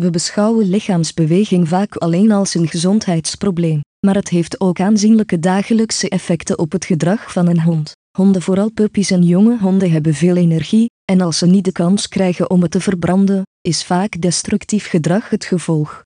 We beschouwen lichaamsbeweging vaak alleen als een gezondheidsprobleem, maar het heeft ook aanzienlijke dagelijkse effecten op het gedrag van een hond. Honden, vooral puppies en jonge honden, hebben veel energie, en als ze niet de kans krijgen om het te verbranden, is vaak destructief gedrag het gevolg.